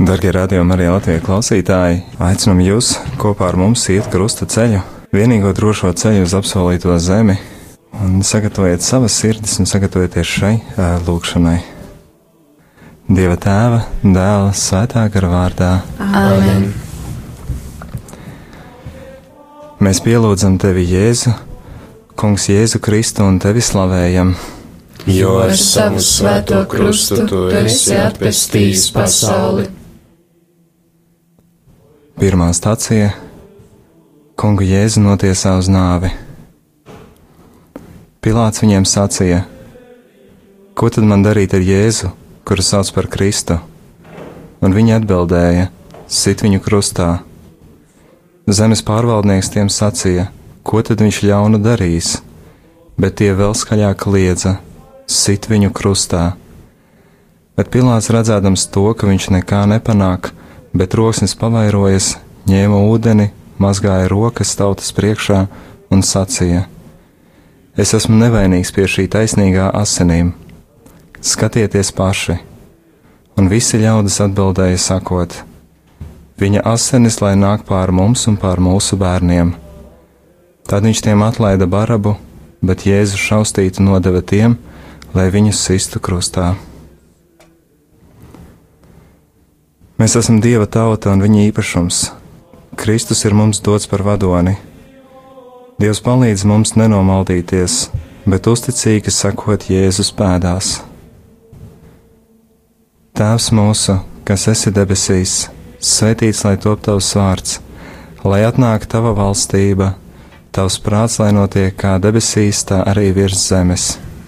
Darbie radījumi, arī Latvijas klausītāji, aicinām jūs kopā ar mums iet krusta ceļu, vienīgo drošo ceļu uz apsolīto zemi, un sagatavojiet savas sirdis un sagatavieties šai lūkšanai. Dieva tēva, dēla, svētā gara vārdā. Āmen. Mēs pielūdzam tevi, Jēzu, Kungs, Jēzu Kristu un tevi slavējam. Jo ar savu svēto krustu tu esi atpestījis pasauli. Pirmā stācija - Kungu Jēzu notiesā uz nāvi. Pilāts viņiem sacīja: Ko tad man darīt ar Jēzu, kuru sauc par Kristu? Un viņi atbildēja: Sit viņu krustā. Zemes pārvaldnieks tiem sacīja: Ko tad viņš ļaunu darīs? Bet tie vēl skaļāk liedza: Sit viņu krustā. Bet Pilāts redzēdams to, ka viņš nekā nepanāk, bet roksnis pavairojas, ņēma ūdeni, mazgāja rokas tautas priekšā un sacīja: Es esmu nevainīgs pie šī taisnīgā asinīm. Skatieties paši! Un visi ļaudis atbildēja, sakot: Viņa asinis lai nāk pār mums un pār mūsu bērniem. Tad viņš tiem atlaida barabu, bet Jēzu šaustītu nodeva tiem, lai viņus sistu krustā. Mēs esam Dieva tauta un viņa īpašums. Kristus ir mums dots par vadoni. Dievs palīdz mums nenomaldīties, bet uzticīgi sakot Jēzus pēdās. Tēvs mūsu, kas esi debesīs, svētīts lai top tavs vārds, lai atnāk tava valstība, tavs prāts, lai notiek kā debesīs, tā arī virs zemes.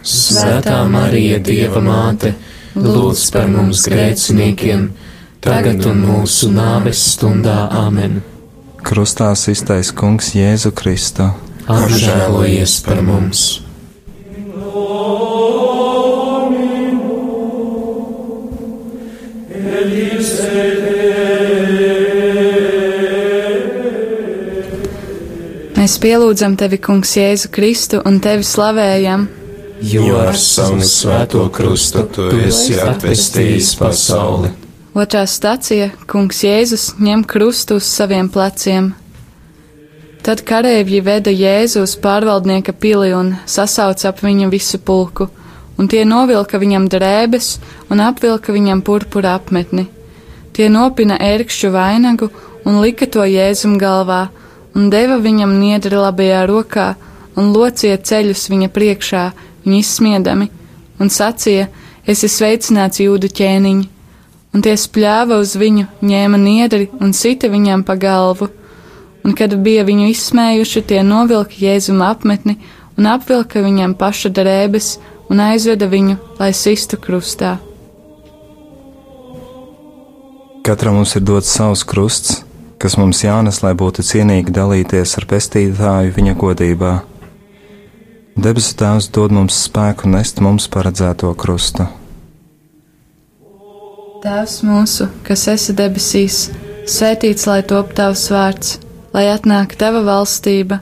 Svētā Marija, Dieva māte, lūdz par mums grēciniekiem, tagad un mūsu nāves stundā amen. Krustā iztais Kungs Jēzu Kristu. Apžēlojies par mums! Mēs pielūdzam tevi, Kungs, Jēzu Kristu un tevi slavējam. Jo ar savu svēto krustu tu esi atvestījis pasauli. Otrā stacija - Kungs Jēzus ņem krustu uz saviem pleciem. Tad kareivji veda Jēzu uz pārvaldnieka pili un sasauca ap viņu visu pulku, un tie novilka viņam drēbes un apvilka viņam purpura apmetni. Tie nopina ērkšķu vainagu un lika to Jēzum galvā, un deva viņam niedri labajā rokā, un locīja ceļus viņa priekšā, viņu izsmiedami, un sacīja: Es esmu sveicināts jūdu ķēniņš, un tie spļāva uz viņu, ņēma niedri un sita viņam pa galvu, un kad bija viņu izsmējuši, tie novilka Jēzuma apmetni un apvilka viņam paša drēbes un aizveda viņu, lai sistu krustā. Katram mums ir dots savs krusts, kas mums jānes, lai būtu cienīgi dalīties ar pestītāju viņa godībā. Debesu Tēvs dod mums spēku nest mums paredzēto krustu. Tēvs mūsu, kas esi debesīs, svētīts lai top tavs vārds, lai atnāk tava valstība,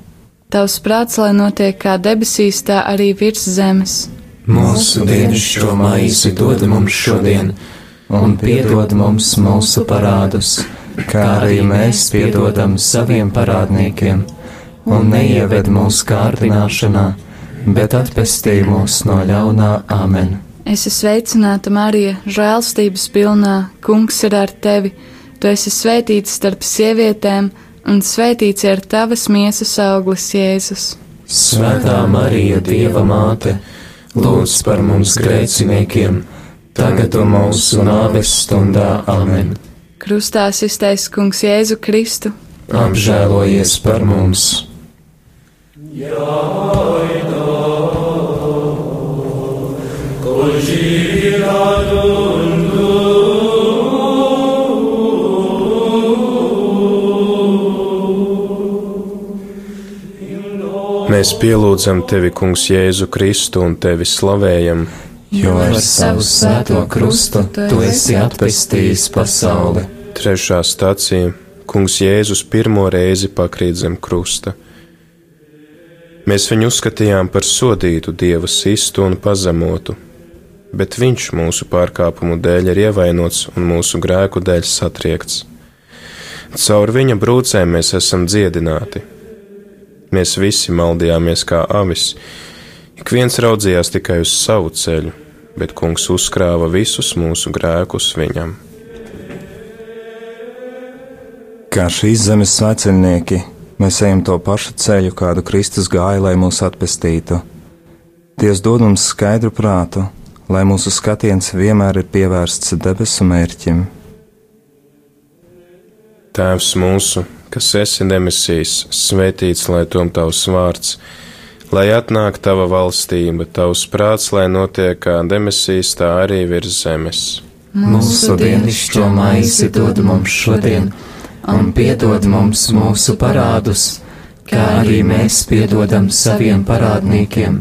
tavs prāts, lai notiek kā debesīs, tā arī virs zemes. Mūsu dienascho maizi dod mums šodien, un piedod mums mūsu parādus, kā arī mēs piedodam saviem parādniekiem, un neieved mūsu kārdināšanā, bet atpestī mūs no ļaunā amen. Es esmu sveicināta, Marija, žēlstības pilnā, Kungs ir ar tevi. Tu esi svētīts starp sievietēm, un svētīts ir tavas miesas auglis, Jēzus. Svētā Marija, Dieva māte, lūdz par mums grēciniekiem, tagad un mūsu nāves stundā amen. Krustā iztais Kungs Jēzu Kristu. Apžēlojies par mums! Col Mēs pielūdzam tevi, Kungs, Jēzu Kristu un tevi slavējam. Jo ar savu svēto krustu tu esi atpestījis pasauli. Trešā stācija - Kungs Jēzus pirmo reizi pakrīt zem krusta. Mēs viņu uzskatījām par sodītu, Dieva sistu un pazemotu bet viņš mūsu pārkāpumu dēļ ir ievainots un mūsu grēku dēļ satriekts. Caur viņa brūcēm mēs esam dziedināti. Mēs visi maldījāmies kā avis, ik viens raudzījās tikai uz savu ceļu, bet kungs uzkrāva visus mūsu grēkus viņam. Kā šīs zemes sveceļnieki, mēs ejam to pašu ceļu, kādu Kristus gāja, lai mūs atpestītu. Dievs dod mums skaidru prātu, lai mūsu skatiens vienmēr ir pievērsts debesu mērķim. Tēvs mūsu, kas esi demisijas, svētīts lai tom tavs vārds, lai atnāk tava valstība, tavs prāts, lai notiek kā demisijas, tā arī virs zemes. Mūsu dienascho maizi dod mums šodien, un piedod mums mūsu parādus, kā arī mēs piedodam saviem parādniekiem,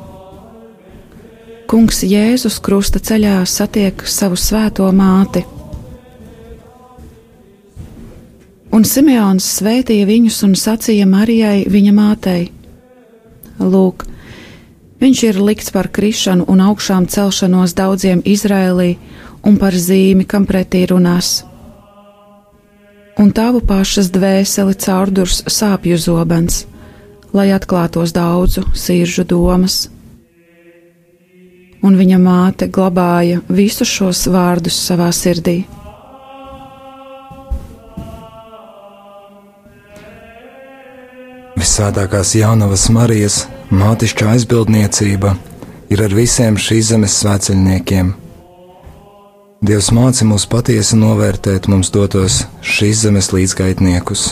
Kungs Jēzus krusta ceļā satiek savu svēto māti. Un Simeons svētīja viņus un sacīja Marijai, viņa mātei: Lūk, viņš ir likts par krišanu un augšām celšanos daudziem Izrēlī un par zīmi, kam pretī runās. Un tavu pašas dvēseli caurdurs sāpju zobens, lai atklātos daudzu siržu domas. Un viņa māte glabāja visus šos vārdus savā sirdī. Visvētākās jaunavas Marijas mātišķa aizbildniecība ir ar visiem šīs zemes svēceļniekiem. Dievs māci mūs patiesi novērtēt mums dotos šīs zemes līdzgaitniekus.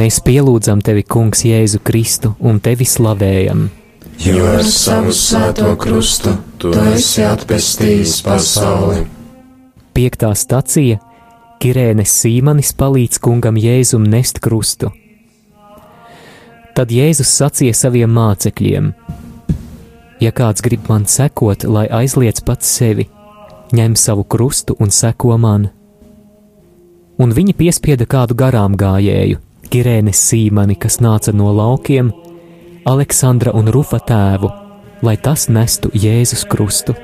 Mēs pielūdzam tevi, Kungs, Jēzu Kristu un tevi slavējam. Jo ar savu svēto krustu tu esi atpestījis pasauli. Piektā stacija - Kirēnes Sīmanis palīdz kungam Jēzum nest krustu. Tad Jēzus sacīja saviem mācekļiem: Ja kāds grib man sekot, lai aizliec pats sevi, ņem savu krustu un seko man. Un viņi piespieda kādu garām gājēju, Kirēnes Sīmani, kas nāca no laukiem, Aleksandra un Rufa tēvu, lai tas nestu Jēzus krustu.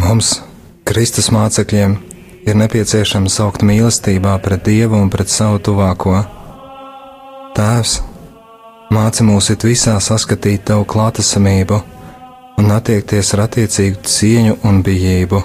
Mums, Kristus mācekļiem, ir nepieciešams augt mīlestībā pret Dievu un pret savu tuvāko. Tēvs, māci mūs it visā saskatīt Tavu klātesamību un attiekties ar attiecīgu cieņu un bijību.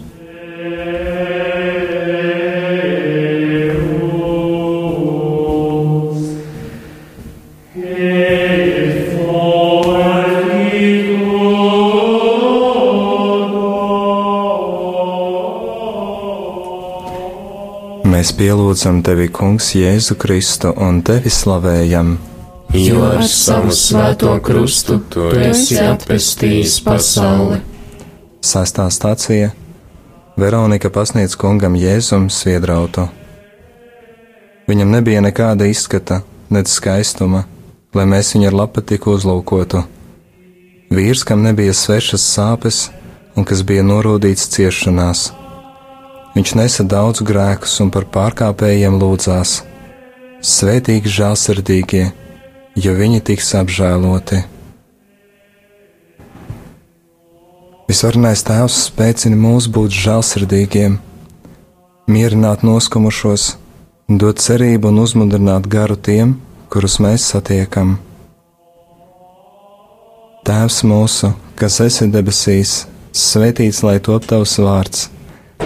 Mēs pielūdzam tevi, Kungs, Jēzu Kristu un tevi slavējam. Jo ar savu svēto krustu tu esi atpestījis pasauli. Sestā stācija Veronika pasniedz kungam Jēzum sviedrautu. Viņam nebija nekāda izskata, nedz skaistuma, lai mēs viņu ar lapatiku uzlūkotu. Vīrs, kam nebija svešas sāpes un kas bija norūdīts ciešanās. Viņš nesa daudz grēkus un par pārkāpējiem lūdzās. Svētīgi žēlsirdīgie, jo viņi tiks apžēloti. Visvarenais Tēvs spēcina mūs būt žēlsirdīgiem, mierināt noskumušos, dot cerību un uzmundrināt garu tiem, kurus mēs satiekam. Tēvs mūsu, kas esi debesīs, svētīts lai top tavs vārds,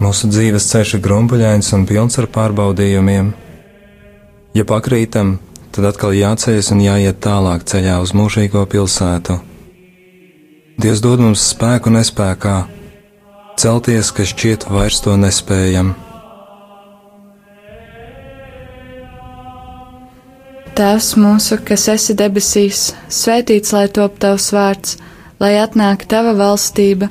Mūsu dzīves ceļš ir grumbuļains un pilns ar pārbaudījumiem. Ja pakrītam, tad atkal jāceļas un jāiet tālāk ceļā uz mūžīgo pilsētu. Dievs dod mums spēku nespējā, celties, ka šķiet vairs to nespējam. Tēvs mūsu, kas esi debesīs, svētīts lai top tavs vārds, lai atnāk tava valstība,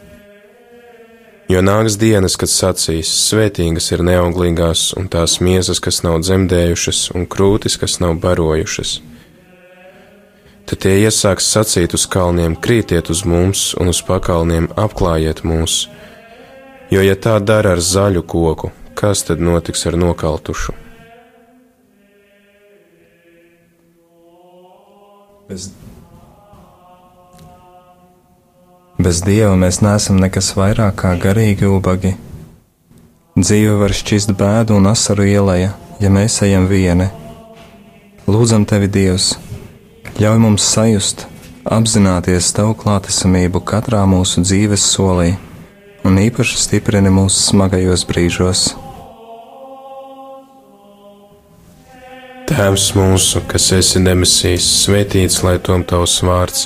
Jo nāks dienas, kad sacīs: Svētīgas ir neauglīgās, un tās miesas, kas nav dzemdējušas, un krūtis, kas nav barojušas. Tad tie iesāks sacīt uz kalniem: Krītiet uz mums, un uz pakalniem apklājiet mūs. Jo, ja tā dara ar zaļu koku, kas tad notiks ar nokaltušu? Bez, bez dieva mēs neesam nekas vairāk kā garīgi ubagi. Dzīve var šķist bēdu un asaru ielēja, ja mēs ejam vieni. Lūdzam tevi, Dievs, ļauj mums sajust, apzināties tavu klātesamību katrā mūsu dzīves solī un īpaši stiprini mūsu smagajos brīžos. Tēvs mūsu, kas esi debesīs, svētīts lai tom tavs vārds,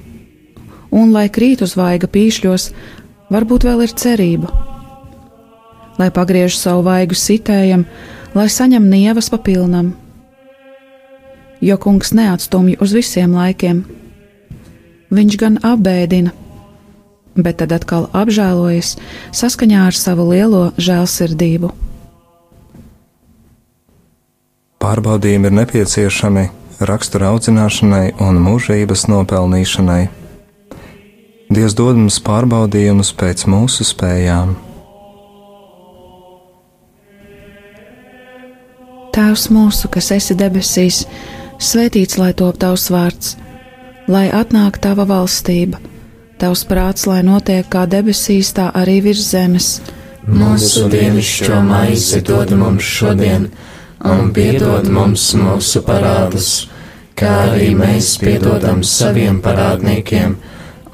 un lai krīt uz vaiga pīšļos, varbūt vēl ir cerība, lai pagriež savu vaigu sitējam, lai saņem nievas papilnam, jo kungs neatstumj uz visiem laikiem. Viņš gan apbēdina, bet tad atkal apžēlojas saskaņā ar savu lielo žēlsirdību. Pārbaudījumi ir nepieciešami rakstura audzināšanai un mūžības nopelnīšanai. Dievs dod mums pārbaudījumus pēc mūsu spējām. Tēvs mūsu, kas esi debesīs, svētīts lai top tavs vārds, lai atnāk tava valstība, tavs prāts, lai notiek kā debesīs, tā arī virs zemes. Mūsu dienascho maizi dod mums šodien, un piedod mums mūsu parādus, kā arī mēs piedodam saviem parādniekiem,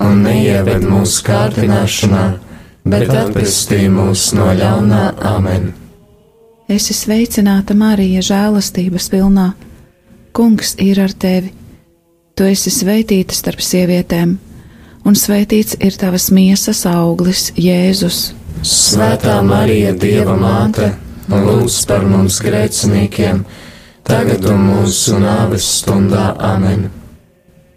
un neieved mūsu kārdināšanā, bet atpestī mūs no ļaunā amen. Esi sveicināta, Marija, žēlastības pilnā. Kungs ir ar tevi. Tu esi svētīta starp sievietēm, un svētīts ir tavas miesas auglis, Jēzus. Svētā Marija, Dieva māte, lūdz par mums grēciniekiem, tagad un mūsu nāves stundā amen.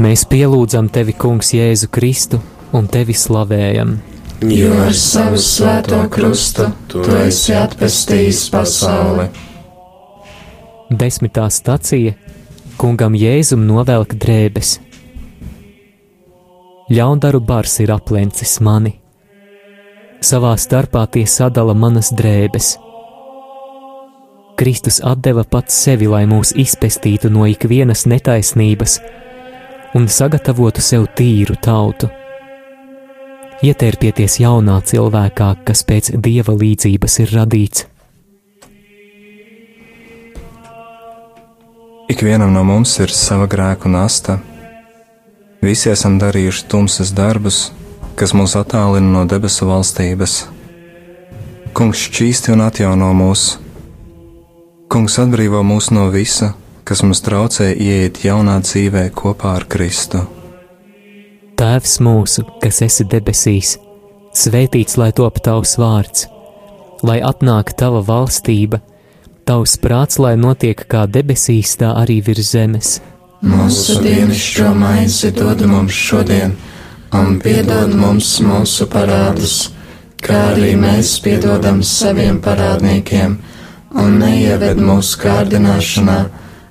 Mēs pielūdzam tevi, Kungs, Jēzu Kristu un tevi slavējam. Jo ar savu svēto krustu tu esi atpestījis pasauli. Desmitā stacija Kungam Jēzum novelk drēbes. Ļaundaru bars ir aplencis mani. Savā starpā tie sadala manas drēbes. Kristus deva pats sevi, lai mūs izpestītu no ikvienas netaisnības un sagatavotu sev tīru tautu. Ietērpieties jaunā cilvēkā, kas pēc dieva līdzības ir radīts. Ikvienam no mums ir sava grēku nasta. Visi esam darījuši tumsas darbus, kas mūs attālina no debesu valstības. Kungs šķīsti un atjauno mūs. Kungs atbrīvo mūs no visa, kas mums traucē ieiet jaunā dzīvē kopā ar Kristu. Tēvs mūsu, kas esi debesīs, svētīts lai top tavs vārds, lai atnāk tava valstība, tavs prāts, lai notiek kā debesīs, tā arī virs zemes. Mūsu dienascho maizi dod mums šodien, un piedod mums mūsu parādus, kā arī mēs piedodam saviem parādniekiem, un neieved mūsu kārdināšanā,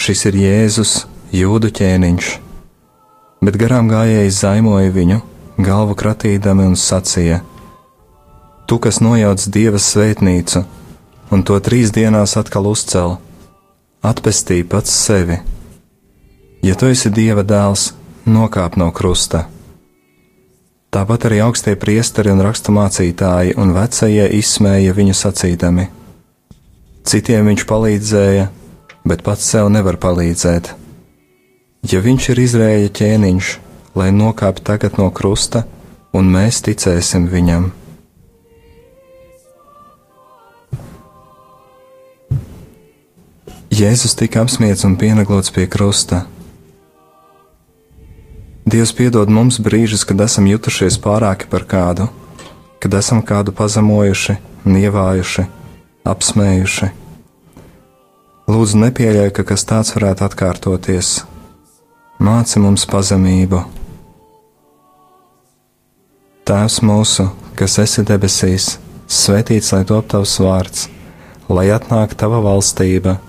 Šis ir Jēzus, jūdu ķēniņš. Bet garām gājēji zaimoja viņu, galvu kratīdami un sacīja: Tu, kas nojauc dieva svētnīcu, un to trīs dienās atkal uzcēla, atpestī pats sevi. Ja tu esi dieva dēls, nokāp no krusta. Tāpat arī augstie priesteri un raksturmācītāji un vecie izsmēja viņu sacīdami. Citiem viņš palīdzēja, bet pats sev nevar palīdzēt. Ja viņš ir Izrēļa ķēniņš, lai nokāptu tagad no krusta, un mēs ticēsim viņam. Jēzus tika apspiesti un pienaglots pie krusta. Dievs piedod mums brīžus, kad esam jutušies pārāki par kādu, kad esam kādu pazemojuši, nievājuši, apsmējuši. Lūdzu, nepieļauj, ka kas tāds varētu atkārtoties. Māci mums pazemību. Tēvs mūsu, kas esi debesīs, svētīts lai top tavs vārds, lai atnāk tava valstība,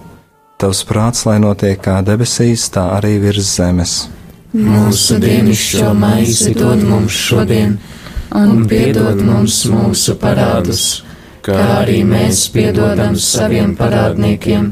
tavs prāts, lai notiek kā debesīs, tā arī virs zemes. Mūsu dienascho maizi dod mums šodien, un piedod mums mūsu parādus, kā arī mēs piedodam saviem parādniekiem,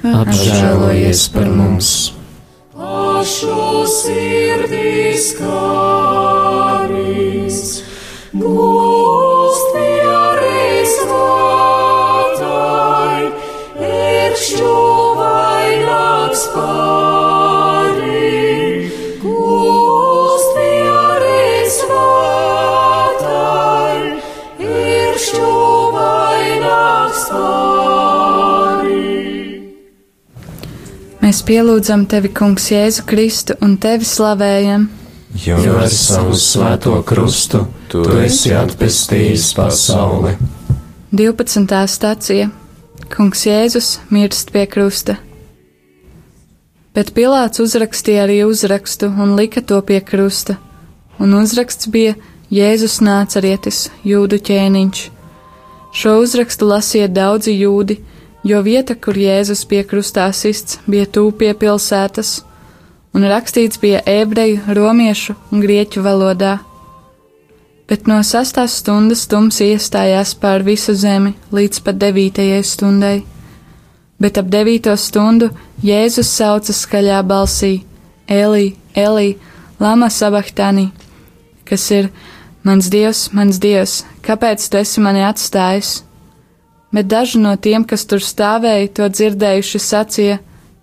Apžēlojies par mums! Pašu sirdīs kārīs, gūst pieris vātai, irkšķu vaināks pārī, Mēs pielūdzam tevi, Kungs, Jēzu Kristu un tevi slavējam. Jo ar savu svēto krustu tu esi atpestījis pasauli. 12. stācija Kungs Jēzus mirst pie krusta. Bet Pilārs uzrakstīja arī uzrakstu un lika to pie krusta, un uzraksts bija Jēzus nācarietis, jūdu ķēniņš. Šo uzrakstu lasīja daudzi jūdi, jo vieta, kur Jēzus pie krustā sists, bija tūp pie pilsētas, un rakstīts bija ebreju, romiešu un grieķu valodā. Bet no sastās stundas tums iestājās pār visu zemi līdz pat devītajai stundai. Bet ap devīto stundu Jēzus sauca skaļā balsī: Elī, Elī, lama sabahtani, kas ir mans dievs, mans dievs, kāpēc tu esi mani atstājis? Bet daži no tiem, kas tur stāvēja, to dzirdējuši, sacīja: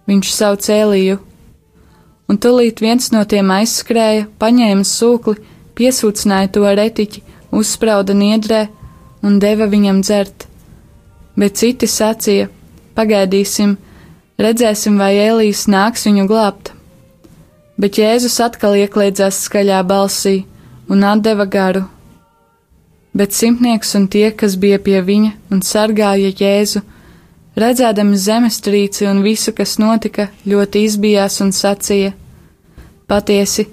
Viņš sauc Eliju. Un tūlīt viens no tiem aizskrēja, paņēma sūkli, piesūcināja to retiķi, uzsprauda niedrē un deva viņam dzert. Bet citi sacīja: Pagaidīsim, redzēsim, vai Elijas nāks viņu glābt. Bet Jēzus atkal iekļēdzās skaļā balsī un atdeva garu. Bet simtnieks un tie, kas bija pie viņa un sargāja Jēzu, redzēdami zemestrīci un visu, kas notika, ļoti izbijās un sacīja: Patiesi,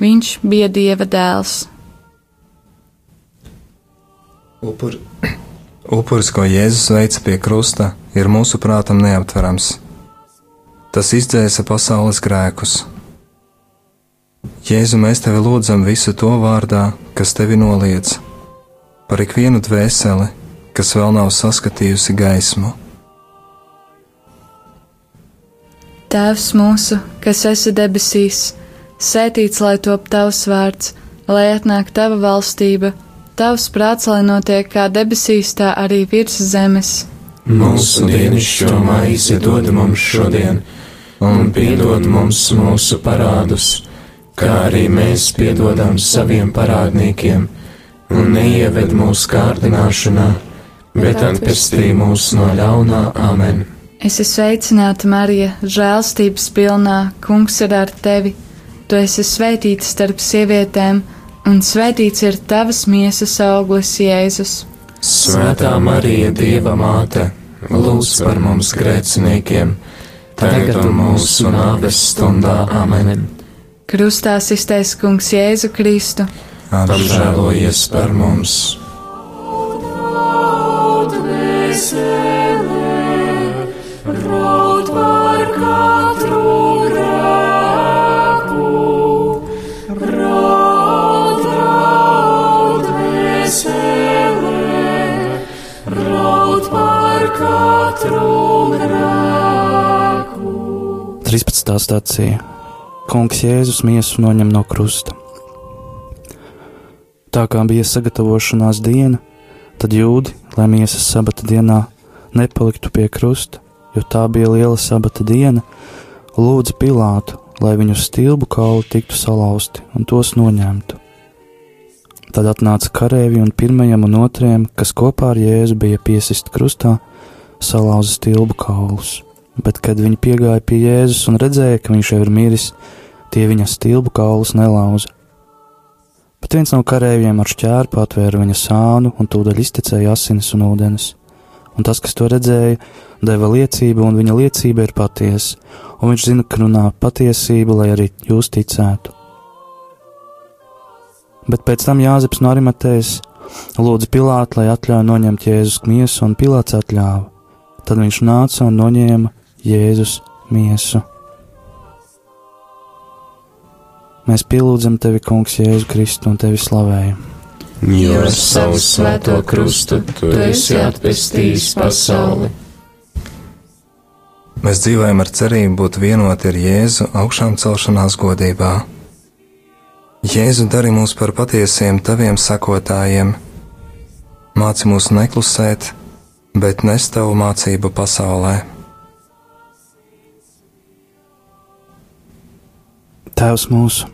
viņš bija Dieva dēls. Upur, upuris, ko Jēzus veica pie krusta, ir mūsu prātam neaptverams. Tas izdzēsa pasaules grēkus. Jēzu, mēs tevi lūdzam visu to vārdā, kas tevi noliedz, par ikvienu dvēseli, kas vēl nav saskatījusi gaismu. Tēvs mūsu, kas esi debesīs, sētīts lai top tavs vārds, lai atnāk tava valstība, tavs prāts, lai notiek kā debesīs, tā arī virs zemes. Mūsu dienascho maizi dod mums šodien, un piedod mums mūsu parādus, kā arī mēs piedodam saviem parādniekiem, un neieved mūsu kārdināšanā, bet atpestī mūs no ļaunā amen. Es esmu sveicināta, Marija, žēlstības pilnā, Kungs ir ar tevi. Tu esi svētīta starp sievietēm, un svētīts ir tavas miesas auglis, Jēzus. Svētā Marija, Dieva māte, lūdz par mums grēciniekiem, tagad un mūsu nāves stundā amen. Krustā iztais Kungs Jēzu Kristu. Apžēlojies par mums! Raud par katru grēku, raud, raud veselē, raud par katru grēku. 13. stācija Kungs Jēzus miesu noņem no krusta. Tā kā bija sagatavošanās diena, tad jūdi, lai miesas sabata dienā nepaliktu pie krusta, jo tā bija liela sabata diena, lūdza Pilātu, lai viņu stilbu kauli tiktu salauzti un tos noņemtu. Tad atnāca kareivi un pirmajam un otrajam, kas kopā ar Jēzu bija piesist krustā, salauza stilbu kaulus. Bet, kad viņi piegāja pie Jēzus un redzēja, ka viņš jau ir miris, tie viņa stilbu kaulus nelauza. Bet viens no kareiviem ar šķērpu atvēra viņa sānu un tūdaļ iztecēja asinis un ūdenis. Un tas, kas to redzēja, deva liecību, un viņa liecība ir patiesa, un viņš zina, ka runā patiesību, lai arī jūs ticētu. Bet pēc tam Jāzeps no Arimatēs lūdza Pilātu, lai atļauj noņemt Jēzus miesu, un Pilāts atļāva. Tad viņš nāca un noņēma Jēzus miesu. Mēs pielūdzam tevi, Kungs, Jēzu Kristu un tevi slavējam. Jo ar savu svēto krustu tu esi atpestījis pasauli. Mēs dzīvojam ar cerību būt vienoti ar Jēzu augšām celšanās godībā. Jēzu dari mūs par patiesiem taviem sakotājiem, māci mūs neklusēt, bet nes tavu mācību pasaulē. Tēvs mūsu,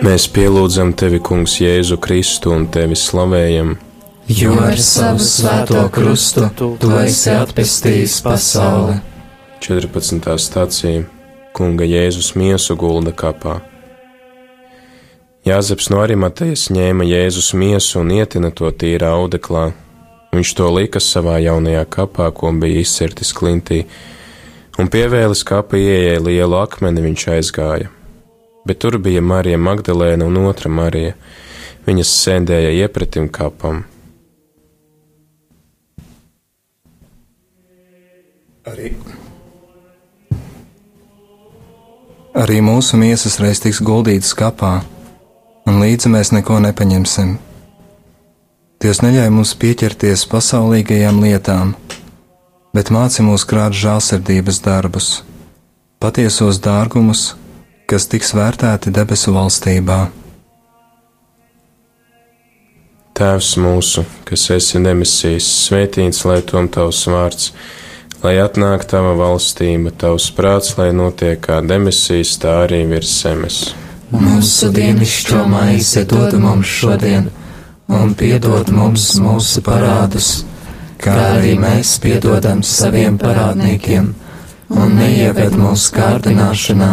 Mēs pielūdzam tevi, Kungs, Jēzu Kristu un tevi slavējam, Jo ar savu svēto krustu tu esi atpestījis pasauli. 14. stācija Kunga Jēzus miesu gulda kapā. Jāzeps no Arimatejas ņēma Jēzus miesu un ietina to tīrā audeklā. Viņš to lika savā jaunajā kapā, ko bija izcirtis klintī, un pievēlis kapa ieejai lielu akmeni viņš aizgāja. Bet tur bija Marija Magdalēna un otra Marija. Viņas sēdēja iepretim kapam. Arī, arī mūsu miesas reiz tiks guldītas kapā, un līdzi mēs neko nepaņemsim. Dievs neļauj mums pieķerties pasaulīgajām lietām, bet māci mūs krāt žēlsirdības darbus, patiesos dārgumus, kas tiks vērtēti debesu valstībā. Tēvs mūsu, kas esi demisijas, svētīts lai tom tavs vārds, lai atnāk tava valstība, tavs prāts, lai notiek kā demisijas, tā arī virs zemes. Mūsu dienascho maizi dod mums šodien, un piedod mums mūsu parādus, kā arī mēs piedodam saviem parādniekiem, un neieved mūsu kārdināšanā,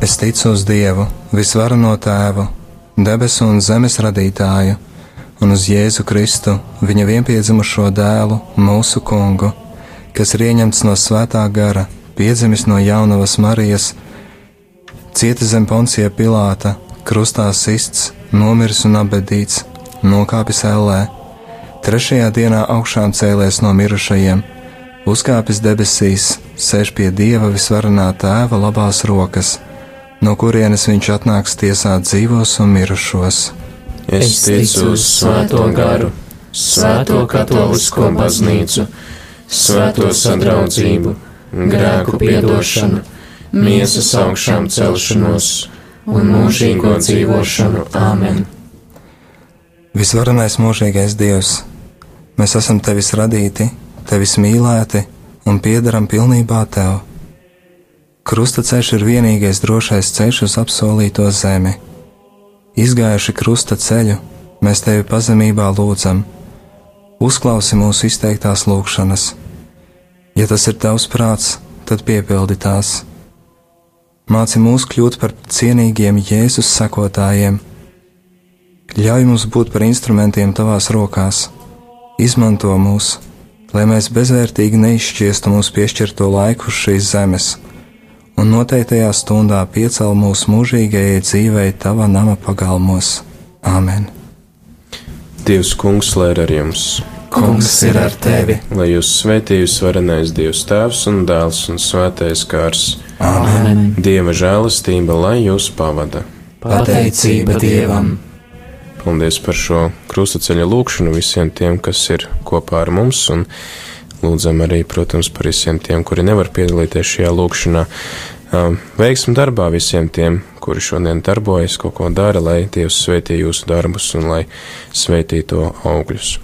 Es ticu uz Dievu, visvarano tēvu, debesu un zemes radītāju, un uz Jēzu Kristu, viņa vienpiedzimušo dēlu, mūsu kungu, kas ir ieņemts no svētā gara, piedzimis no jaunavas Marijas, cieta zem poncija Pilāta, krustā sists, nomiris un apbedīts, nokāpis ellē, trešajā dienā augšām cēlies no mirušajiem, uzkāpis debesīs, sēž pie Dieva visvarenā tēva labās rokas no kurienes viņš atnāks tiesāt dzīvos un mirušos. Es ticu uz Svēto garu, Svēto katolisko baznīcu, Svēto sadraudzību, grēku piedošanu, miesas augšām celšanos un mūžīgo dzīvošanu. Āmen! Visvarenais mūžīgais Dievs, mēs esam tevis radīti, tevis mīlēti un piedaram pilnībā tev. Krusta ceļš ir vienīgais drošais ceļš uz apsolīto zemi. Izgājuši krusta ceļu, mēs tevi pazemībā lūdzam, uzklausi mūsu izteiktās lūgšanas. Ja tas ir tavs prāts, tad piepildi tās. Māci mūs kļūt par cienīgiem Jēzus sekotājiem, ļauj mums būt par instrumentiem tavās rokās, izmanto mūs, lai mēs bezvērtīgi neizšķiestu mūsu piešķirto laiku uz šīs zemes, un noteiktajā stundā piecel mūsu mūžīgajai dzīvei tava nama pagalmos. Āmen! Dievs, kungs, lai ir ar jums! Kungs ir ar tevi! Lai jūs svētījus varenais Dievs Tēvs un Dēls un Svētais Kārs! Āmen! Dieva žēlastība, lai jūs pavada! Pateicība Dievam! Paldies par šo krustaceļa lūkšanu visiem tiem, kas ir kopā ar mums, un lūdzam arī, protams, par visiem tiem, kuri nevar piedalīties šajā lūkšanā. Um, Veiksmu darbā visiem tiem, kuri šodien darbojas, kaut ko dara, lai Dievs svētī jūsu darbus un lai svētī to augļus.